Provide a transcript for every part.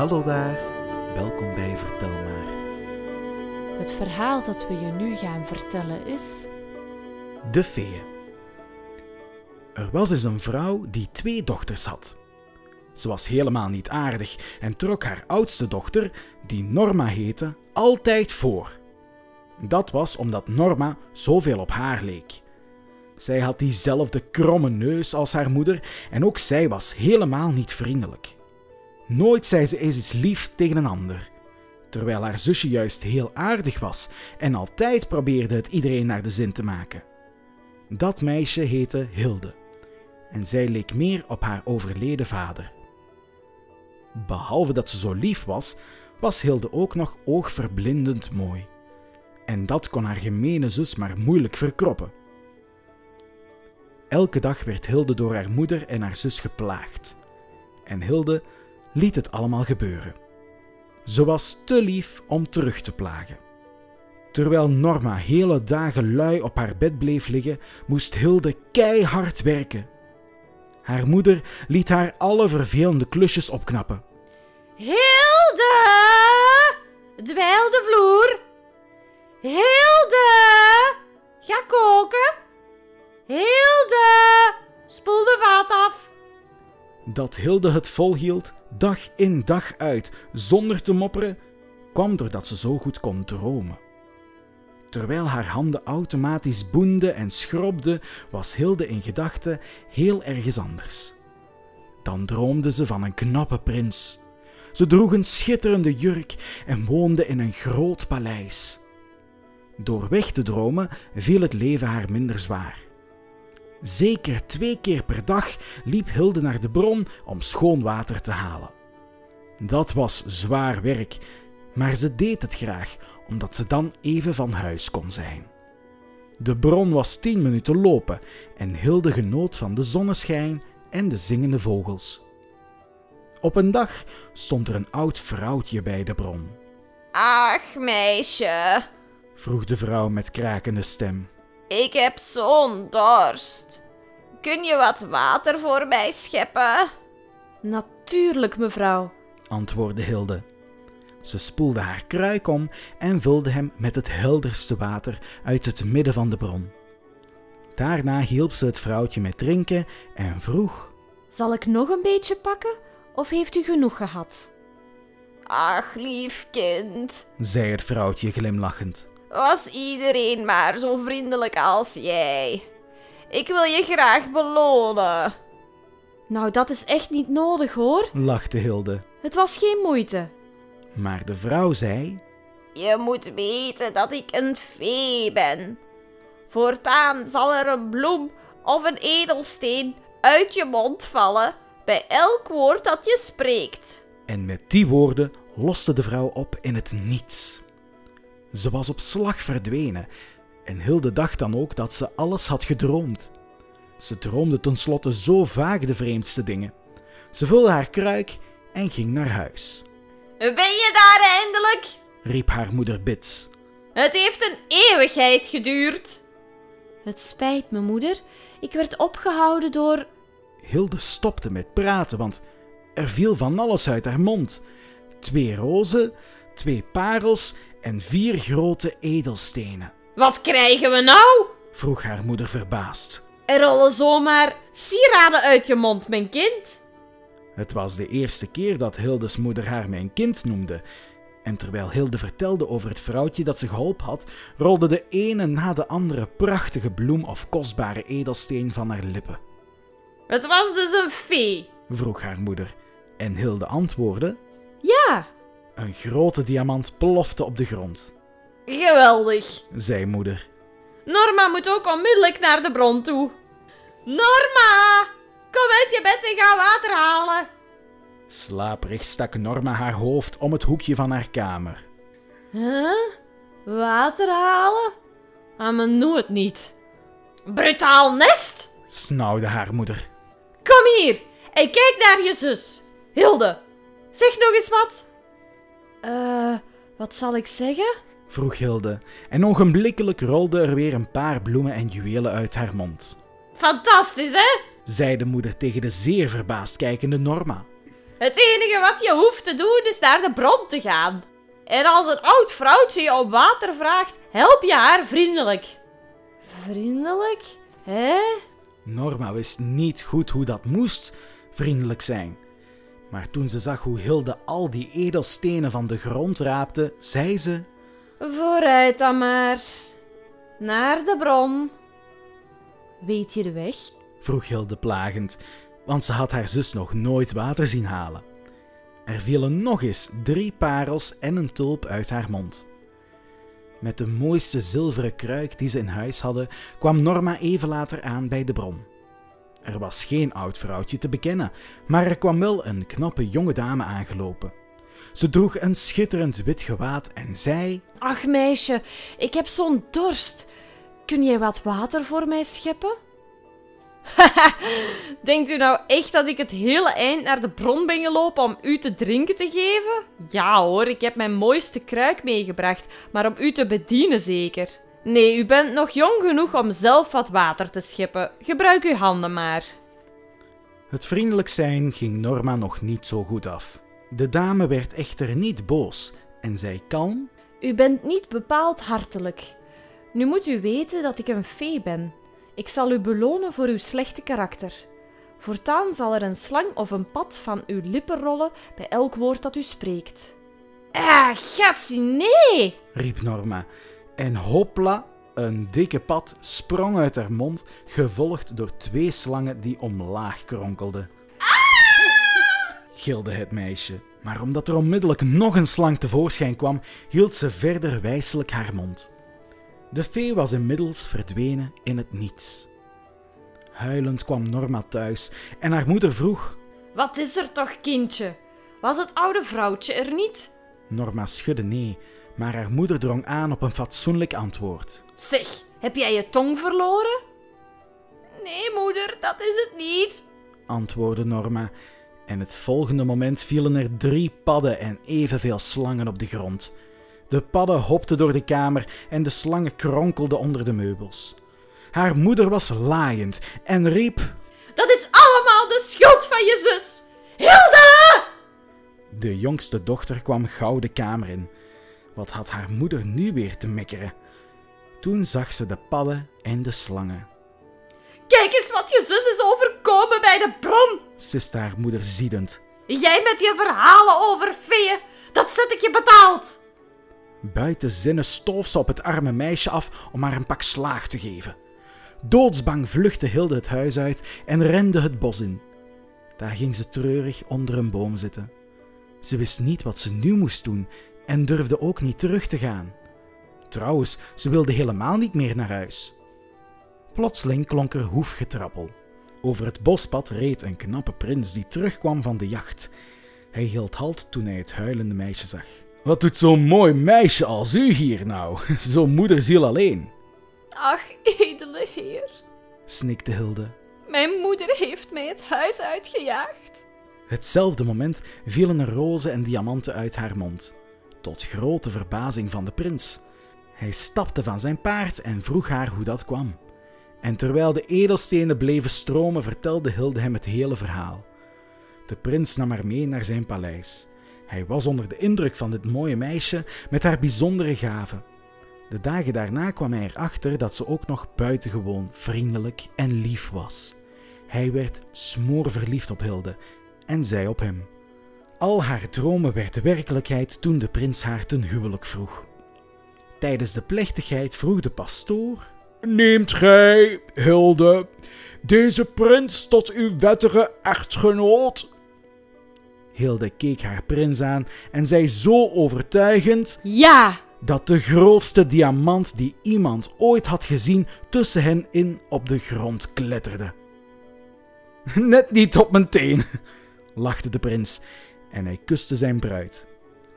Hallo daar, welkom bij Vertel maar. Het verhaal dat we je nu gaan vertellen is. De feeën. Er was eens een vrouw die twee dochters had. Ze was helemaal niet aardig en trok haar oudste dochter, die Norma heette, altijd voor. Dat was omdat Norma zoveel op haar leek. Zij had diezelfde kromme neus als haar moeder en ook zij was helemaal niet vriendelijk. Nooit zei ze eens iets lief tegen een ander, terwijl haar zusje juist heel aardig was en altijd probeerde het iedereen naar de zin te maken. Dat meisje heette Hilde en zij leek meer op haar overleden vader. Behalve dat ze zo lief was, was Hilde ook nog oogverblindend mooi. En dat kon haar gemene zus maar moeilijk verkroppen. Elke dag werd Hilde door haar moeder en haar zus geplaagd. En Hilde liet het allemaal gebeuren. Ze was te lief om terug te plagen. Terwijl Norma hele dagen lui op haar bed bleef liggen, moest Hilde keihard werken. Haar moeder liet haar alle vervelende klusjes opknappen. Hilde! Dweil de vloer. Hilde! Ga koken. Dat Hilde het volhield, dag in dag uit, zonder te mopperen, kwam doordat ze zo goed kon dromen. Terwijl haar handen automatisch boenden en schrobden, was Hilde in gedachten heel ergens anders. Dan droomde ze van een knappe prins. Ze droeg een schitterende jurk en woonde in een groot paleis. Door weg te dromen viel het leven haar minder zwaar. Zeker twee keer per dag liep Hilde naar de bron om schoon water te halen. Dat was zwaar werk, maar ze deed het graag omdat ze dan even van huis kon zijn. De bron was tien minuten lopen en Hilde genoot van de zonneschijn en de zingende vogels. Op een dag stond er een oud vrouwtje bij de bron. Ach, meisje. Vroeg de vrouw met krakende stem. Ik heb zo'n dorst. Kun je wat water voor mij scheppen? Natuurlijk, mevrouw. antwoordde Hilde. Ze spoelde haar kruik om en vulde hem met het helderste water uit het midden van de bron. Daarna hielp ze het vrouwtje met drinken en vroeg: Zal ik nog een beetje pakken of heeft u genoeg gehad? Ach, lief kind. zei het vrouwtje glimlachend. Was iedereen maar zo vriendelijk als jij. Ik wil je graag belonen. Nou, dat is echt niet nodig hoor. lachte Hilde. Het was geen moeite. Maar de vrouw zei: Je moet weten dat ik een fee ben. Voortaan zal er een bloem of een edelsteen uit je mond vallen bij elk woord dat je spreekt. En met die woorden loste de vrouw op in het niets. Ze was op slag verdwenen en Hilde dacht dan ook dat ze alles had gedroomd. Ze droomde tenslotte zo vaak de vreemdste dingen. Ze vulde haar kruik en ging naar huis. Ben je daar eindelijk? riep haar moeder Bits. Het heeft een eeuwigheid geduurd. Het spijt me, moeder. Ik werd opgehouden door. Hilde stopte met praten, want er viel van alles uit haar mond. Twee rozen, twee parels en vier grote edelstenen, Wat krijgen we nou? vroeg haar moeder verbaasd. Er rollen zomaar sieraden uit je mond, mijn kind. Het was de eerste keer dat Hildes moeder haar mijn kind noemde. En terwijl Hilde vertelde over het vrouwtje dat ze geholpen had, rolde de ene na de andere prachtige bloem of kostbare edelsteen van haar lippen. Het was dus een fee. Vroeg haar moeder. En Hilde antwoordde: Ja, Een grote diamant plofte op de grond, Geweldig. zei moeder. Norma moet ook onmiddellijk naar de bron toe. Norma! Kom uit je bed en ga water halen. Slaperig stak Norma haar hoofd om het hoekje van haar kamer. huh? Water halen? Ah, maar nooit niet. Brutaal nest! snauwde haar moeder. Kom hier en kijk naar je zus. Hilde, zeg nog eens wat. Eh, wat zal ik zeggen? vroeg Hilde, en ogenblikkelijk rolden er weer een paar bloemen en juwelen uit haar mond. Fantastisch, hè? zei de moeder tegen de zeer verbaasd kijkende Norma. Het enige wat je hoeft te doen is naar de bron te gaan. En als een oud vrouwtje je om water vraagt, help je haar vriendelijk. Vriendelijk? Hè? Norma wist niet goed hoe dat moest vriendelijk zijn. Maar toen ze zag hoe Hilde al die edelstenen van de grond raapte, zei ze: Vooruit dan maar. Naar de bron. Weet je de weg? vroeg Hilde plagend, want ze had haar zus nog nooit water zien halen. Er vielen nog eens drie parels en een tulp uit haar mond. Met de mooiste zilveren kruik die ze in huis hadden, kwam Norma even later aan bij de bron. Er was geen oud vrouwtje te bekennen, maar er kwam wel een knappe jonge dame aangelopen. Ze droeg een schitterend wit gewaad en zei: Ach meisje, ik heb zo'n dorst. Kun jij wat water voor mij scheppen? Denkt u nou echt dat ik het hele eind naar de bron ben gelopen om u te drinken te geven? Ja hoor, ik heb mijn mooiste kruik meegebracht, maar om u te bedienen zeker. Nee, u bent nog jong genoeg om zelf wat water te scheppen. Gebruik uw handen maar. Het vriendelijk zijn ging Norma nog niet zo goed af. De dame werd echter niet boos en zei kalm: U bent niet bepaald hartelijk. Nu moet u weten dat ik een fee ben. Ik zal u belonen voor uw slechte karakter. Voortaan zal er een slang of een pad van uw lippen rollen bij elk woord dat u spreekt. Ah, gatsie, nee! riep Norma. En hopla, een dikke pad sprong uit haar mond, gevolgd door twee slangen die omlaag kronkelden. gilde het meisje. Maar omdat er onmiddellijk nog een slang tevoorschijn kwam, hield ze verder wijselijk haar mond. De fee was inmiddels verdwenen in het niets. Huilend kwam Norma thuis en haar moeder vroeg: Wat is er toch, kindje? Was het oude vrouwtje er niet? Norma schudde nee, maar haar moeder drong aan op een fatsoenlijk antwoord. Zeg, heb jij je tong verloren? Nee, moeder, dat is het niet, antwoordde Norma. En het volgende moment vielen er drie padden en evenveel slangen op de grond. De padden hopten door de kamer en de slangen kronkelden onder de meubels. Haar moeder was laaiend en riep: Dat is allemaal de schuld van je zus! Hilde! De jongste dochter kwam gauw de kamer in. Wat had haar moeder nu weer te mekkeren? Toen zag ze de padden en de slangen. Kijk eens wat je zus is overkomen bij de bron! siste haar moeder ziedend. Jij met je verhalen over feeën, dat zet ik je betaald! Buiten zinnen stoof ze op het arme meisje af om haar een pak slaag te geven. Doodsbang vluchtte Hilde het huis uit en rende het bos in. Daar ging ze treurig onder een boom zitten. Ze wist niet wat ze nu moest doen en durfde ook niet terug te gaan. Trouwens, ze wilde helemaal niet meer naar huis. Plotseling klonk er hoefgetrappel. Over het bospad reed een knappe prins die terugkwam van de jacht. Hij hield halt toen hij het huilende meisje zag. Wat doet zo'n mooi meisje als u hier nou? Zo'n moederziel alleen. Ach, edele heer, snikte Hilde. mijn moeder heeft mij het huis uitgejaagd. Hetzelfde moment vielen er rozen en diamanten uit haar mond, tot grote verbazing van de prins. Hij stapte van zijn paard en vroeg haar hoe dat kwam. En terwijl de edelstenen bleven stromen, vertelde Hilde hem het hele verhaal. De prins nam haar mee naar zijn paleis. Hij was onder de indruk van dit mooie meisje met haar bijzondere gaven. De dagen daarna kwam hij erachter dat ze ook nog buitengewoon vriendelijk en lief was. Hij werd smoorverliefd op Hilde en zij op hem. Al haar dromen werden werkelijkheid toen de prins haar ten huwelijk vroeg. Tijdens de plechtigheid vroeg de pastoor: Neemt gij, Hilde, deze prins tot uw wettige echtgenoot? Hilde keek haar prins aan en zei zo overtuigend Ja! dat de grootste diamant die iemand ooit had gezien tussen hen in op de grond kletterde. Net niet op mijn teen, lachte de prins en hij kuste zijn bruid.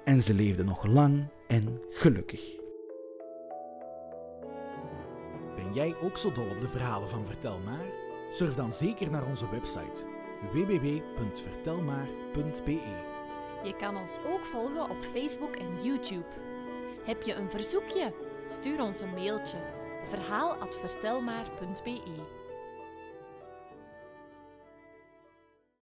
En ze leefden nog lang en gelukkig. Ben jij ook zo dol op de verhalen van Vertel Maar? Surf dan zeker naar onze website www.vertelmaar.be. Je kan ons ook volgen op Facebook en YouTube. Heb je een verzoekje? Stuur ons een mailtje. verhaal@vertelmaar.be